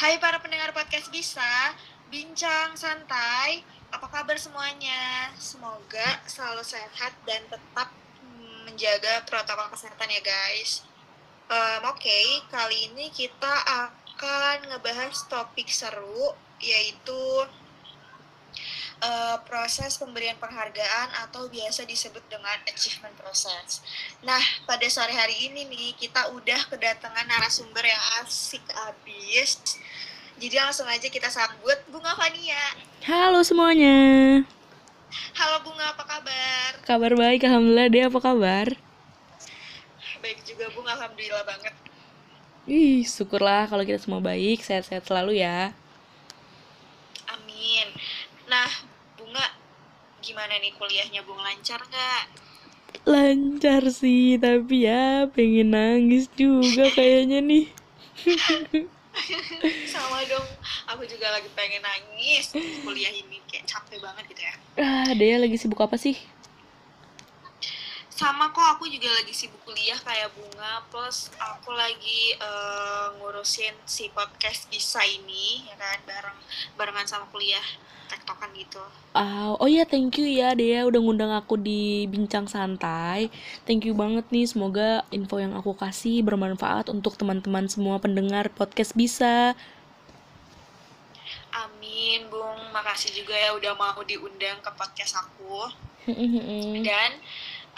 Hai para pendengar podcast bisa, bincang santai. Apa kabar semuanya? Semoga selalu sehat dan tetap mm, menjaga protokol kesehatan ya guys. Um, Oke, kali ini kita akan ngebahas topik seru yaitu uh, proses pemberian penghargaan atau biasa disebut dengan achievement process. Nah, pada sore hari ini nih kita udah kedatangan narasumber yang asik abis. Jadi langsung aja kita sambut Bunga Fania. Halo semuanya. Halo Bunga, apa kabar? Kabar baik, alhamdulillah. Dea apa kabar? Baik juga Bunga, alhamdulillah banget. Ih, syukurlah kalau kita semua baik, sehat-sehat selalu ya. Amin. Gimana nih kuliahnya Bung lancar nggak? Lancar sih, tapi ya pengen nangis juga kayaknya nih. Sama dong, aku juga lagi pengen nangis kuliah ini kayak capek banget gitu ya. Ah, Dea lagi sibuk apa sih? Sama kok aku juga lagi sibuk kuliah kayak bunga plus aku lagi uh, ngurusin si podcast bisa ini ya kan bareng barengan sama kuliah tektokan gitu. Uh, oh iya thank you ya Dea udah ngundang aku di bincang santai. Thank you banget nih semoga info yang aku kasih bermanfaat untuk teman-teman semua pendengar podcast bisa. Amin, Bung. Makasih juga ya udah mau diundang ke podcast aku. Dan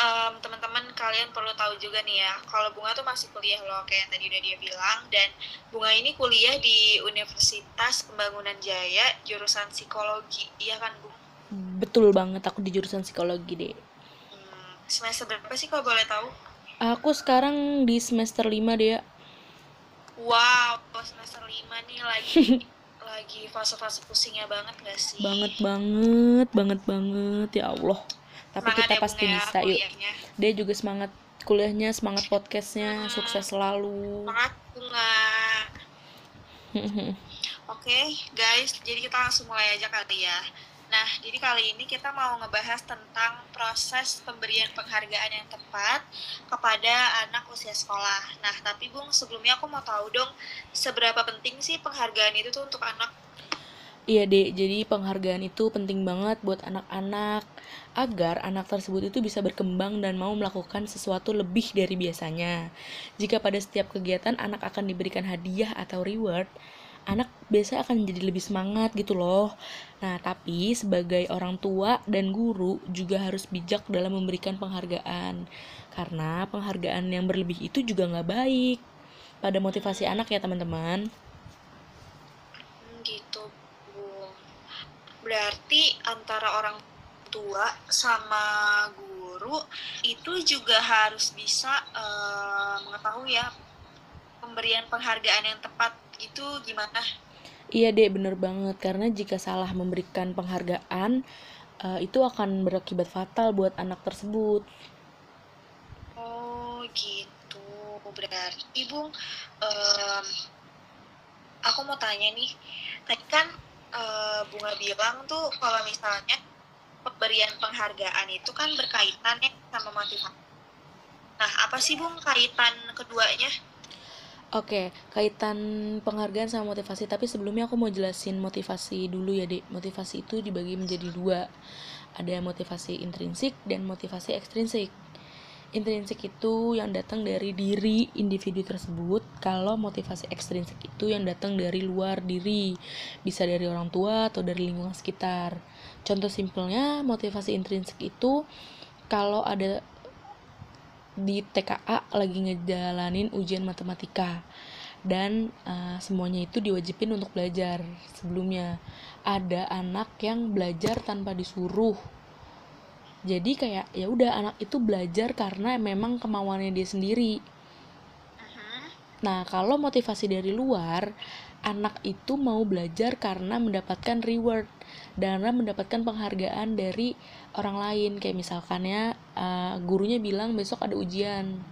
um, teman-teman kalian perlu tahu juga nih ya, kalau Bunga tuh masih kuliah loh, kayak yang tadi udah dia bilang. Dan Bunga ini kuliah di Universitas Pembangunan Jaya, jurusan psikologi. Iya kan, Bung? Betul banget, aku di jurusan psikologi deh. Hmm, semester berapa sih kalau boleh tahu? Aku sekarang di semester 5 deh. Wow, semester 5 nih lagi lagi fase-fase pusingnya banget gak sih? Banget banget, banget banget ya Allah tapi semangat kita ya, pasti ya, bisa yuk dia juga semangat kuliahnya semangat podcastnya hmm. sukses selalu semangat bunga oke okay, guys jadi kita langsung mulai aja kali ya Nah, jadi kali ini kita mau ngebahas tentang proses pemberian penghargaan yang tepat kepada anak usia sekolah. Nah, tapi Bung, sebelumnya aku mau tahu dong, seberapa penting sih penghargaan itu tuh untuk anak? Iya, Dek. Jadi penghargaan itu penting banget buat anak-anak agar anak tersebut itu bisa berkembang dan mau melakukan sesuatu lebih dari biasanya. Jika pada setiap kegiatan anak akan diberikan hadiah atau reward, anak biasa akan jadi lebih semangat gitu loh. Nah, tapi sebagai orang tua dan guru juga harus bijak dalam memberikan penghargaan. Karena penghargaan yang berlebih itu juga nggak baik pada motivasi anak ya teman-teman. Gitu, Bu. Berarti antara orang tua sama guru itu juga harus bisa uh, mengetahui ya pemberian penghargaan yang tepat itu gimana? Iya deh bener banget karena jika salah memberikan penghargaan uh, itu akan berakibat fatal buat anak tersebut. Oh gitu berarti ibu um, aku mau tanya nih tadi kan uh, bunga bilang tuh kalau misalnya pemberian penghargaan itu kan berkaitan ya sama motivasi. Nah, apa sih Bung kaitan keduanya? Oke, kaitan penghargaan sama motivasi, tapi sebelumnya aku mau jelasin motivasi dulu ya, Dek. Motivasi itu dibagi menjadi dua. Ada motivasi intrinsik dan motivasi ekstrinsik. Intrinsik itu yang datang dari diri individu tersebut, kalau motivasi ekstrinsik itu yang datang dari luar diri, bisa dari orang tua atau dari lingkungan sekitar. Contoh simpelnya, motivasi intrinsik itu kalau ada di TKA lagi ngejalanin ujian matematika dan uh, semuanya itu diwajibin untuk belajar sebelumnya ada anak yang belajar tanpa disuruh jadi kayak ya udah anak itu belajar karena memang kemauannya dia sendiri. Nah kalau motivasi dari luar anak itu mau belajar karena mendapatkan reward dan mendapatkan penghargaan dari orang lain. Kayak misalkannya uh, gurunya bilang besok ada ujian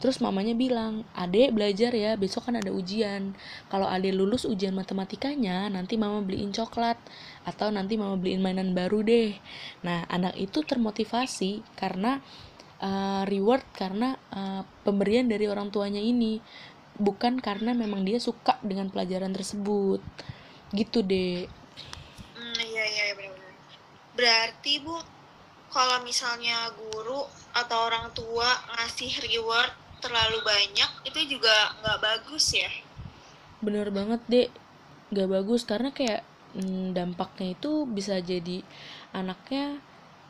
Terus mamanya bilang, adek belajar ya, besok kan ada ujian. Kalau adek lulus ujian matematikanya, nanti mama beliin coklat. Atau nanti mama beliin mainan baru deh. Nah, anak itu termotivasi karena uh, reward, karena uh, pemberian dari orang tuanya ini. bukan karena memang dia suka dengan pelajaran tersebut gitu deh hmm, iya iya benar-benar berarti bu kalau misalnya guru atau orang tua ngasih reward terlalu banyak itu juga nggak bagus ya. Bener banget deh nggak bagus karena kayak hmm, dampaknya itu bisa jadi anaknya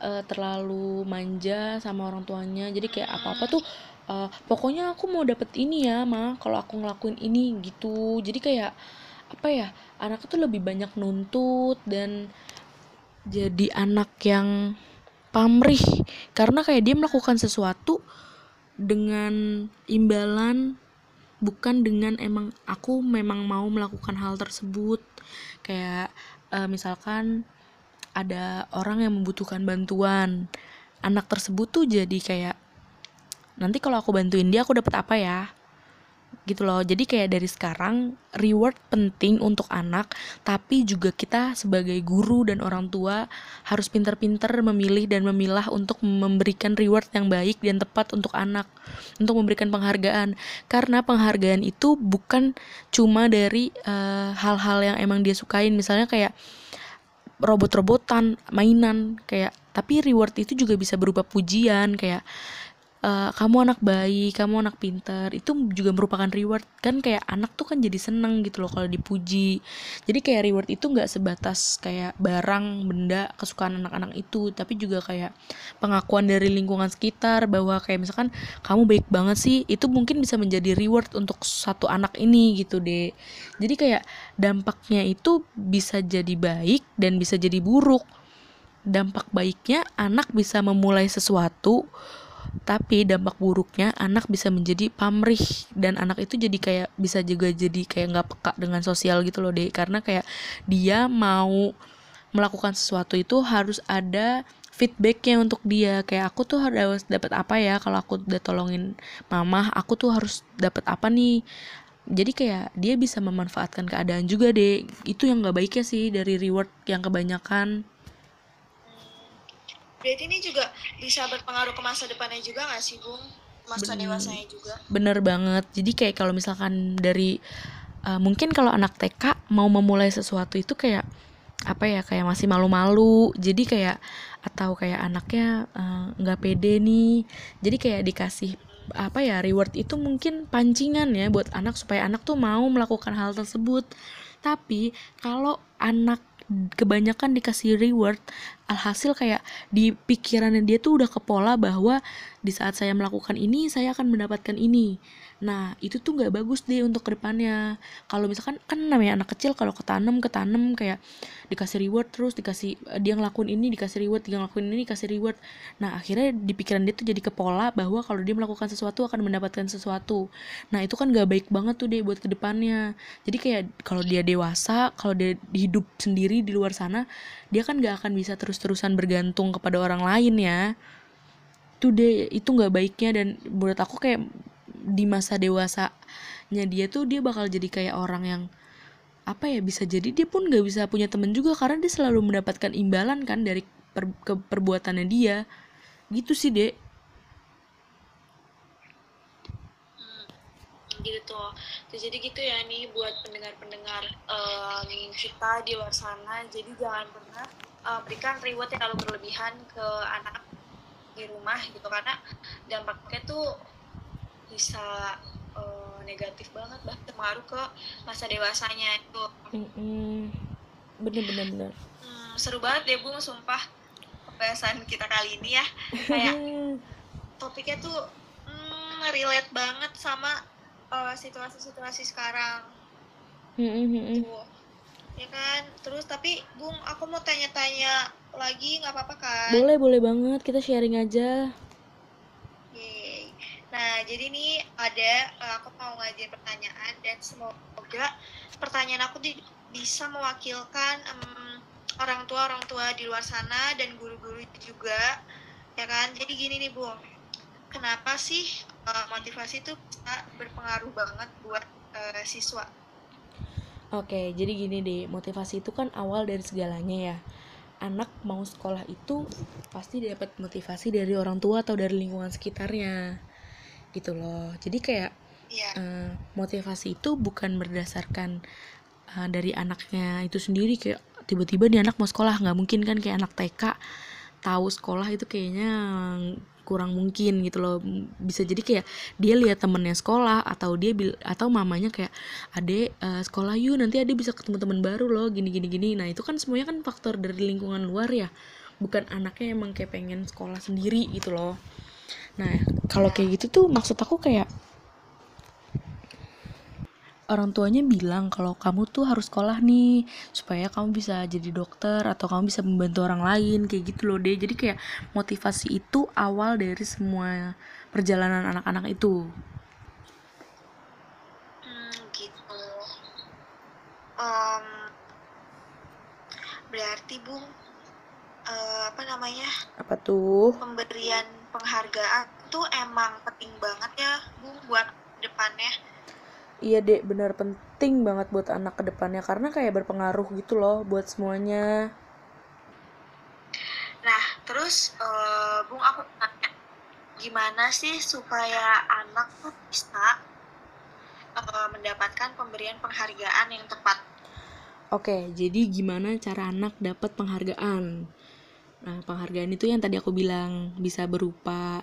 uh, terlalu manja sama orang tuanya. Jadi kayak apa apa tuh uh, pokoknya aku mau dapet ini ya mah kalau aku ngelakuin ini gitu. Jadi kayak apa ya anak itu lebih banyak nuntut dan jadi anak yang pamrih. Karena kayak dia melakukan sesuatu dengan imbalan bukan dengan emang aku memang mau melakukan hal tersebut. Kayak uh, misalkan ada orang yang membutuhkan bantuan anak tersebut tuh jadi kayak nanti kalau aku bantuin dia aku dapat apa ya gitu loh. Jadi kayak dari sekarang reward penting untuk anak tapi juga kita sebagai guru dan orang tua harus pintar-pintar memilih dan memilah untuk memberikan reward yang baik dan tepat untuk anak untuk memberikan penghargaan. Karena penghargaan itu bukan cuma dari eh, hal-hal uh, yang emang dia sukain. Misalnya kayak robot-robotan mainan kayak tapi reward itu juga bisa berupa pujian kayak uh, kamu anak baik, kamu anak pintar, itu juga merupakan reward kan kayak anak tuh kan jadi seneng gitu loh kalau dipuji. Jadi kayak reward itu nggak sebatas kayak barang, benda kesukaan anak-anak itu, tapi juga kayak pengakuan dari lingkungan sekitar bahwa kayak misalkan kamu baik banget sih, itu mungkin bisa menjadi reward untuk satu anak ini gitu deh. Jadi kayak dampaknya itu bisa jadi baik dan bisa jadi buruk. Dampak baiknya anak bisa memulai sesuatu tapi dampak buruknya anak bisa menjadi pamrih dan anak itu jadi kayak bisa juga jadi kayak nggak peka dengan sosial gitu loh deh karena kayak dia mau melakukan sesuatu itu harus ada feedbacknya untuk dia. Kayak aku tuh harus dapat apa ya kalau aku udah tolongin mama aku tuh harus dapat apa nih? Jadi kayak dia bisa memanfaatkan keadaan juga deh itu yang nggak baiknya sih dari reward yang kebanyakan berarti ini juga bisa berpengaruh ke masa depannya juga gak sih Bung? Masa bener, dewasanya juga. Bener banget. Jadi kayak kalau misalkan dari uh, mungkin kalau anak TK mau memulai sesuatu itu kayak apa ya kayak masih malu-malu. Jadi kayak atau kayak anaknya eh, nggak uh, pede nih. Jadi kayak dikasih apa ya reward itu mungkin pancingan ya buat anak supaya anak tuh mau melakukan hal tersebut. Tapi kalau anak kebanyakan dikasih reward alhasil kayak di pikirannya dia tuh udah ke pola bahwa di saat saya melakukan ini saya akan mendapatkan ini. Nah itu tuh nggak bagus deh untuk ke depannya. Kalau misalkan kan namanya anak kecil kalau ketanam ketanam kayak dikasih reward terus dikasih eh, dia ngelakuin ini dikasih reward dia ngelakuin ini dikasih reward. Nah akhirnya di pikiran dia tuh jadi ke pola bahwa kalau dia melakukan sesuatu akan mendapatkan sesuatu. Nah itu kan nggak baik banget tuh deh buat ke depannya. Jadi kayak kalau dia dewasa kalau dia hidup sendiri di luar sana dia kan nggak akan bisa terus-terusan bergantung kepada orang lain ya itu deh itu nggak baiknya. Dan menurut aku kayak di masa dewasanya dia tuh dia bakal jadi kayak orang yang apa ya bisa jadi dia pun gak bisa punya temen juga karena dia selalu mendapatkan imbalan kan dari per, ke perbuatannya dia. Gitu sih dek. Hmm, gitu. Jadi gitu ya nih buat pendengar-pendengar um, kita di luar sana. Jadi jangan pernah uh, berikan reward yang terlalu berlebihan ke anak di rumah gitu karena dampaknya tuh bisa uh, negatif banget bahkan pengaruh ke masa dewasanya itu. Bener bener bener. Hmm, seru banget deh bung sumpah pembahasan kita kali ini ya. Kayak topiknya tuh hmm, relate banget sama uh, situasi-situasi sekarang. Tuh. Ya kan? Terus tapi bung aku mau tanya-tanya lagi nggak apa-apa kan boleh boleh banget kita sharing aja Nah, jadi ini ada uh, aku mau ngajarin pertanyaan dan semoga pertanyaan aku di, bisa mewakilkan um, orang tua orang tua di luar sana dan guru-guru juga, ya kan? Jadi gini nih, Bu. Kenapa sih uh, motivasi itu bisa berpengaruh banget buat uh, siswa? Oke, jadi gini deh, motivasi itu kan awal dari segalanya ya anak mau sekolah itu pasti dapat motivasi dari orang tua atau dari lingkungan sekitarnya. Gitu loh. Jadi kayak Iya. Eh, motivasi itu bukan berdasarkan uh, dari anaknya itu sendiri. Kayak tiba-tiba nih anak mau sekolah nggak mungkin kan kayak anak TK tahu sekolah itu kayaknya kurang mungkin gitu loh. Bisa jadi kayak dia lihat temennya sekolah atau dia bil atau mamanya kayak ade uh, sekolah yuk nanti ade bisa ketemu teman baru loh gini gini gini. Nah itu kan semuanya kan faktor dari lingkungan luar ya. Bukan anaknya emang kayak pengen sekolah sendiri gitu loh. Nah kalau kayak gitu tuh maksud aku kayak orang tuanya bilang kalau kamu tuh harus sekolah nih supaya kamu bisa jadi dokter atau kamu bisa membantu orang lain kayak gitu loh deh. Jadi kayak motivasi itu awal dari semua perjalanan anak-anak itu. Hmm, gitu. Um, berarti bung uh, apa namanya? Apa tuh? Pemberian penghargaan tuh emang penting banget ya bung buat depannya Iya dek, benar penting banget buat anak ke depannya karena kayak berpengaruh gitu loh buat semuanya. Nah, terus uh, Bung aku tanya, gimana sih supaya anak tuh bisa uh, mendapatkan pemberian penghargaan yang tepat? Oke, jadi gimana cara anak dapat penghargaan? Nah, penghargaan itu yang tadi aku bilang bisa berupa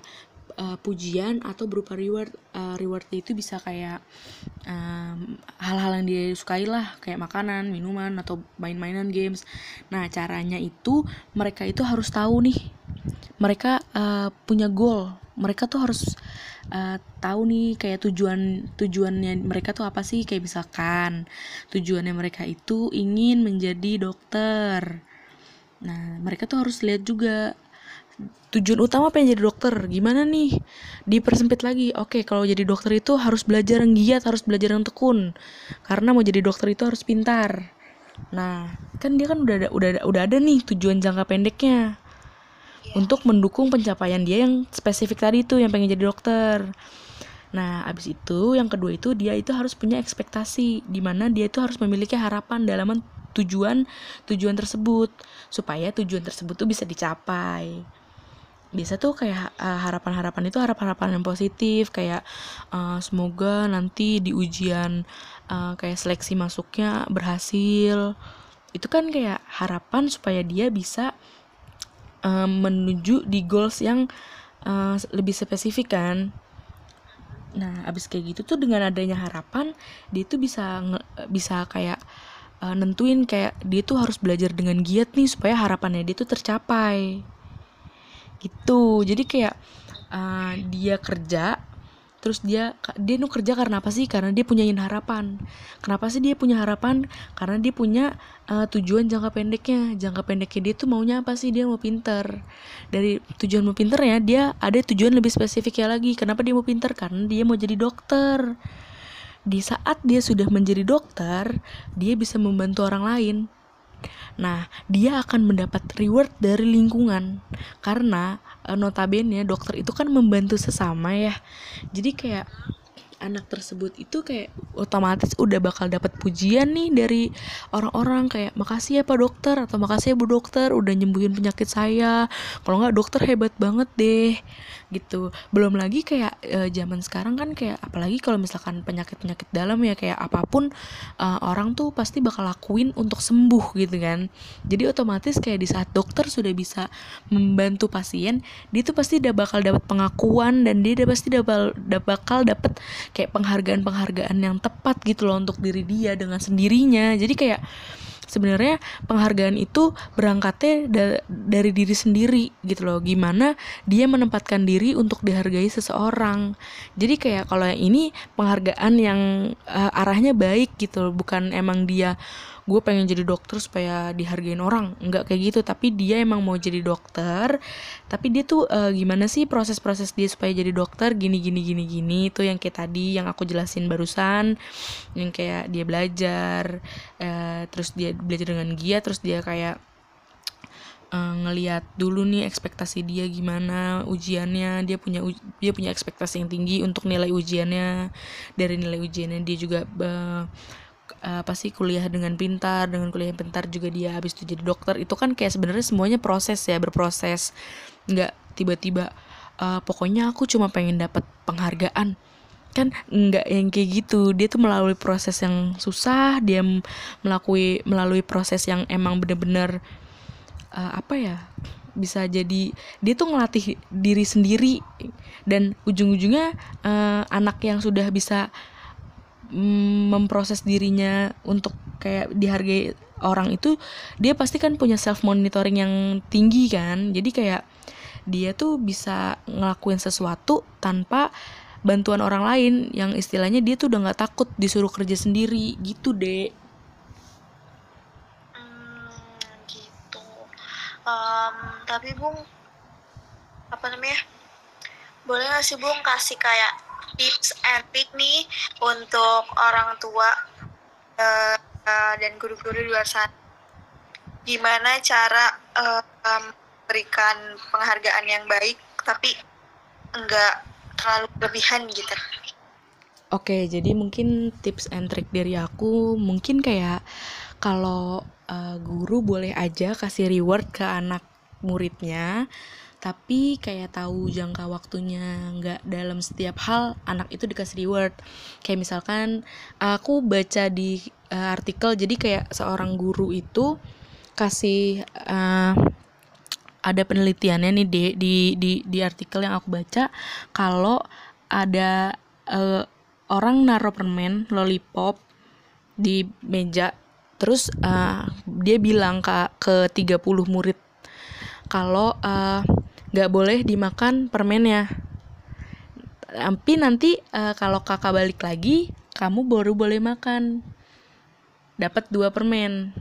uh, pujian atau berupa reward uh, reward itu bisa kayak hal-hal um, yang dia sukai lah kayak makanan minuman atau main-mainan games. Nah caranya itu mereka itu harus tahu nih. Mereka uh, punya goal. Mereka tuh harus uh, tahu nih kayak tujuan tujuannya mereka tuh apa sih. Kayak misalkan tujuannya mereka itu ingin menjadi dokter. Nah mereka tuh harus lihat juga tujuan utama pengen jadi dokter? Gimana nih? Dipersempit lagi. Oke kalau jadi dokter itu harus belajar yang giat harus belajar yang tekun. Karena mau jadi dokter itu harus pintar. Nah kan dia kan udah ada udah ada, udah ada nih tujuan jangka pendeknya. Yeah. untuk mendukung pencapaian dia yang spesifik tadi itu yang pengen jadi dokter. Nah abis itu yang kedua itu dia itu harus punya ekspektasi di mana dia itu harus memiliki harapan dalam tujuan tujuan tersebut. Supaya tujuan tersebut tuh bisa dicapai biasa tuh kayak uh, harapan-harapan itu harapan-harapan yang positif kayak uh, semoga nanti di ujian uh, kayak seleksi masuknya berhasil. Itu kan kayak harapan supaya dia bisa uh, menuju di goals yang uh, lebih spesifik kan. Nah abis kayak gitu tuh dengan adanya harapan dia tuh bisa bisa kayak uh, nentuin kayak dia tuh harus belajar dengan giat nih supaya harapannya dia tuh tercapai gitu. Jadi kayak uh, dia kerja terus dia dia nu kerja karena apa sih? Karena dia punya harapan. Kenapa sih dia punya harapan? Karena dia punya uh, tujuan jangka pendeknya. Jangka pendeknya dia tuh maunya apa sih? Dia mau pinter. Dari tujuan mau pinter ya dia ada tujuan lebih spesifik ya lagi. Kenapa dia mau pinter? Karena dia mau jadi dokter. Di saat dia sudah menjadi dokter dia bisa membantu orang lain Nah, dia akan mendapat reward dari lingkungan karena uh, notabene dokter itu kan membantu sesama ya. Jadi kayak anak tersebut itu kayak otomatis udah bakal dapat pujian nih dari orang-orang. Kayak makasih ya pak dokter atau makasih ya bu dokter udah nyembuhin penyakit saya. Kalau nggak dokter hebat banget deh gitu. Belum lagi kayak e, zaman sekarang kan kayak apalagi kalau misalkan penyakit penyakit dalam ya kayak apa pun e, orang tuh pasti bakal lakuin untuk sembuh gitu kan. Jadi otomatis kayak di saat dokter sudah bisa membantu pasien dia tuh pasti udah bakal dapat pengakuan dan dia udah pasti udah bakal dapat kayak penghargaan-penghargaan yang tepat gitu loh untuk diri dia dengan sendirinya. Jadi kayak sebenarnya penghargaan itu berangkatnya da dari diri sendiri gitu loh. Gimana dia menempatkan diri untuk dihargai seseorang. Jadi kayak kalau yang ini penghargaan yang uh, arahnya baik gitu loh. Bukan emang dia gue pengen jadi dokter supaya dihargain orang. Nggak kayak gitu. Tapi dia emang mau jadi dokter. Tapi dia tuh uh, gimana sih proses-proses dia supaya jadi dokter? Gini gini gini gini. Itu yang kayak tadi yang aku jelasin barusan. Yang kayak dia belajar uh, terus dia belajar dengan giat terus dia kayak uh, ngelihat dulu nih ekspektasi dia gimana ujiannya dia punya dia punya ekspektasi yang tinggi untuk nilai ujiannya. Dari nilai ujiannya dia juga uh, apa sih kuliah dengan pintar dengan kuliah yang pintar juga dia habis itu jadi dokter. Itu kan kayak sebenarnya semuanya proses ya berproses. Nggak tiba-tiba uh, pokoknya aku cuma pengen dapat penghargaan kan nggak yang kayak gitu. Dia tuh melalui proses yang susah dia melalui melalui proses yang emang bener-bener uh, apa ya bisa jadi dia tuh ngelatih diri sendiri. Dan ujung-ujungnya uh, anak yang sudah bisa mm, memproses dirinya untuk kayak dihargai orang itu dia pasti kan punya self monitoring yang tinggi kan. Jadi kayak dia tuh bisa ngelakuin sesuatu tanpa bantuan orang lain yang istilahnya dia tuh udah nggak takut disuruh kerja sendiri gitu deh hmm, gitu. Um, tapi bung apa namanya? Boleh nggak sih bung kasih kayak tips and trick nih untuk orang tua uh, uh, dan guru-guru di luar sana? Gimana cara uh, um, berikan penghargaan yang baik tapi enggak terlalu berlebihan gitu. Oke, jadi mungkin tips and trick dari aku mungkin kayak kalau uh, guru boleh aja kasih reward ke anak muridnya, tapi kayak tahu jangka waktunya nggak dalam setiap hal anak itu dikasih reward. Kayak misalkan aku baca di uh, artikel jadi kayak seorang guru itu kasih uh, ada penelitiannya nih di di di, di artikel yang aku baca kalau ada uh, orang naruh permen lollipop di meja terus uh, dia bilang ke ke 30 murid kalau nggak uh, boleh dimakan permennya. Tapi nanti uh, kalau kakak balik lagi kamu baru boleh makan. Dapat dua permen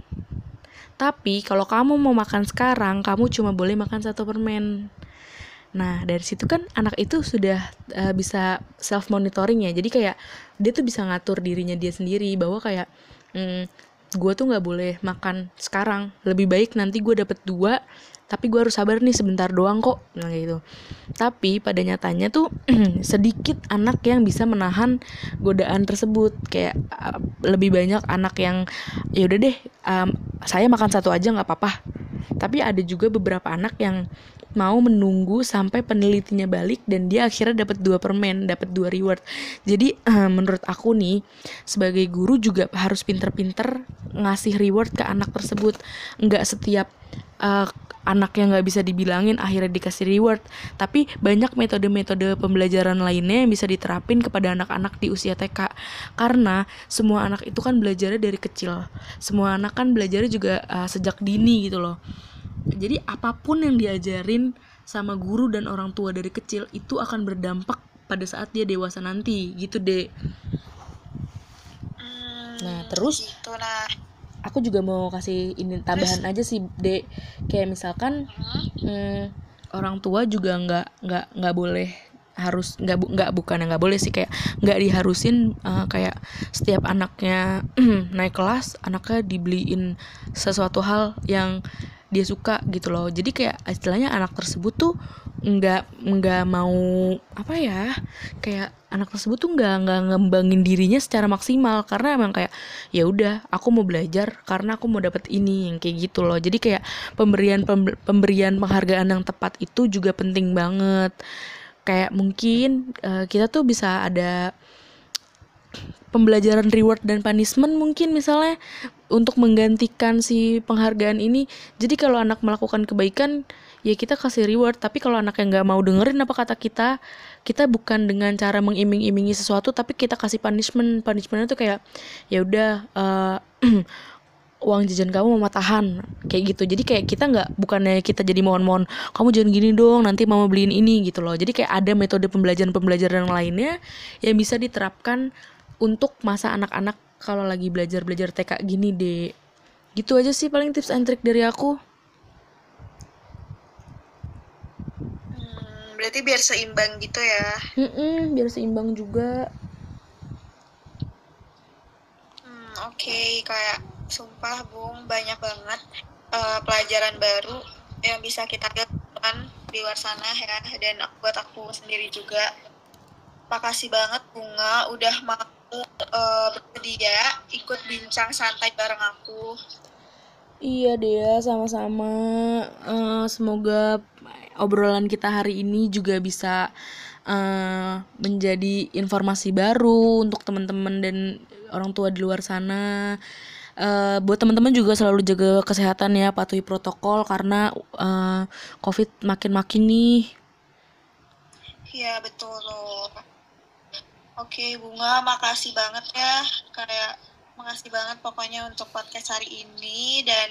tapi kalau kamu mau makan sekarang, kamu cuma boleh makan satu permen. Nah, dari situ kan anak itu sudah uh, bisa self monitoring ya. Jadi kayak dia tuh bisa ngatur dirinya dia sendiri bahwa kayak mm, gue tuh nggak boleh makan sekarang. Lebih baik nanti gue dapet dua tapi gue harus sabar nih sebentar doang kok nah gitu tapi pada nyatanya tuh sedikit anak yang bisa menahan godaan tersebut kayak uh, lebih banyak anak yang ya udah deh um, saya makan satu aja nggak apa-apa tapi ada juga beberapa anak yang mau menunggu sampai penelitinya balik dan dia akhirnya dapat dua permen, dapat dua reward. Jadi uh, menurut aku nih sebagai guru juga harus pinter-pinter ngasih reward ke anak tersebut. Nggak setiap uh, anak yang nggak bisa dibilangin akhirnya dikasih reward. Tapi banyak metode-metode pembelajaran lainnya yang bisa diterapin kepada anak-anak di usia TK karena semua anak itu kan belajarnya dari kecil. Semua anak kan belajarnya juga uh, sejak dini gitu loh. Jadi apa pun yang diajarin sama guru dan orang tua dari kecil itu akan berdampak pada saat dia dewasa nanti. Gitu deh hmm, nah terus? gitu nah aku juga mau kasih ini tambahan aja sih dek. Kayak misalkan hmm, orang tua juga nggak nggak nggak boleh harus nggak bu, nggak bukan nggak boleh sih kayak nggak diharusin uh, kayak setiap anaknya naik kelas anaknya dibeliin sesuatu hal yang dia suka gitu loh. Jadi kayak istilahnya anak tersebut tuh nggak nggak mau apa ya kayak anak tersebut tuh nggak nggak ngembangin dirinya secara maksimal. Karena emang kayak ya udah aku mau belajar karena aku mau dapat ini yang kayak gitu loh. Jadi kayak pemberian pemberian penghargaan yang tepat itu juga penting banget. Kayak mungkin uh, kita tuh bisa ada pembelajaran reward dan punishment mungkin misalnya untuk menggantikan si penghargaan ini. Jadi kalau anak melakukan kebaikan ya kita kasih reward. Tapi kalau anak yang nggak mau dengerin apa kata kita kita bukan dengan cara mengiming-imingi sesuatu tapi kita kasih punishment. Punishmentnya tuh kayak ya udah uh, uang jajan kamu mama tahan. Kayak gitu. Jadi kayak kita nggak bukannya kita jadi mohon-mohon kamu jangan gini dong nanti mama beliin ini gitu loh. Jadi kayak ada metode pembelajaran pembelajaran lainnya yang bisa diterapkan untuk masa anak-anak kalau lagi belajar-belajar TK gini deh. Gitu aja sih paling tips and trick dari aku. Berarti biar seimbang gitu ya. Mm-mm, biar seimbang juga. Hmm, oke, okay. kayak sumpah Bung banyak banget uh, pelajaran baru yang bisa kita lakukan di luar sana ya dan buat aku sendiri juga. Makasih banget Bunga udah mau uh, bersedia ikut bincang santai bareng aku. Iya deh, sama-sama. Uh, semoga obrolan kita hari ini juga bisa uh, menjadi informasi baru untuk teman-teman dan orang tua di luar sana. Uh, buat teman-teman juga selalu jaga kesehatan ya, patuhi protokol karena uh, COVID makin-makin nih. Iya betul loh. Oke Bunga, makasih banget ya. Kayak makasih banget pokoknya untuk podcast hari ini dan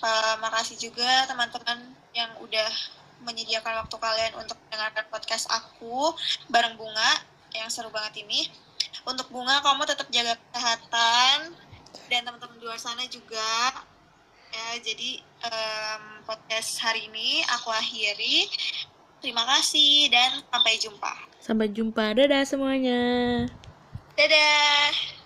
uh, makasih juga teman-teman yang udah menyediakan waktu kalian untuk mendengarkan podcast aku bareng Bunga yang seru banget ini. Untuk Bunga, kamu tetap jaga kesehatan dan teman-teman di luar sana juga. Ya, jadi um, podcast hari ini aku akhiri. Terima kasih dan sampai jumpa. Sampai jumpa. Dadah semuanya. Dadah.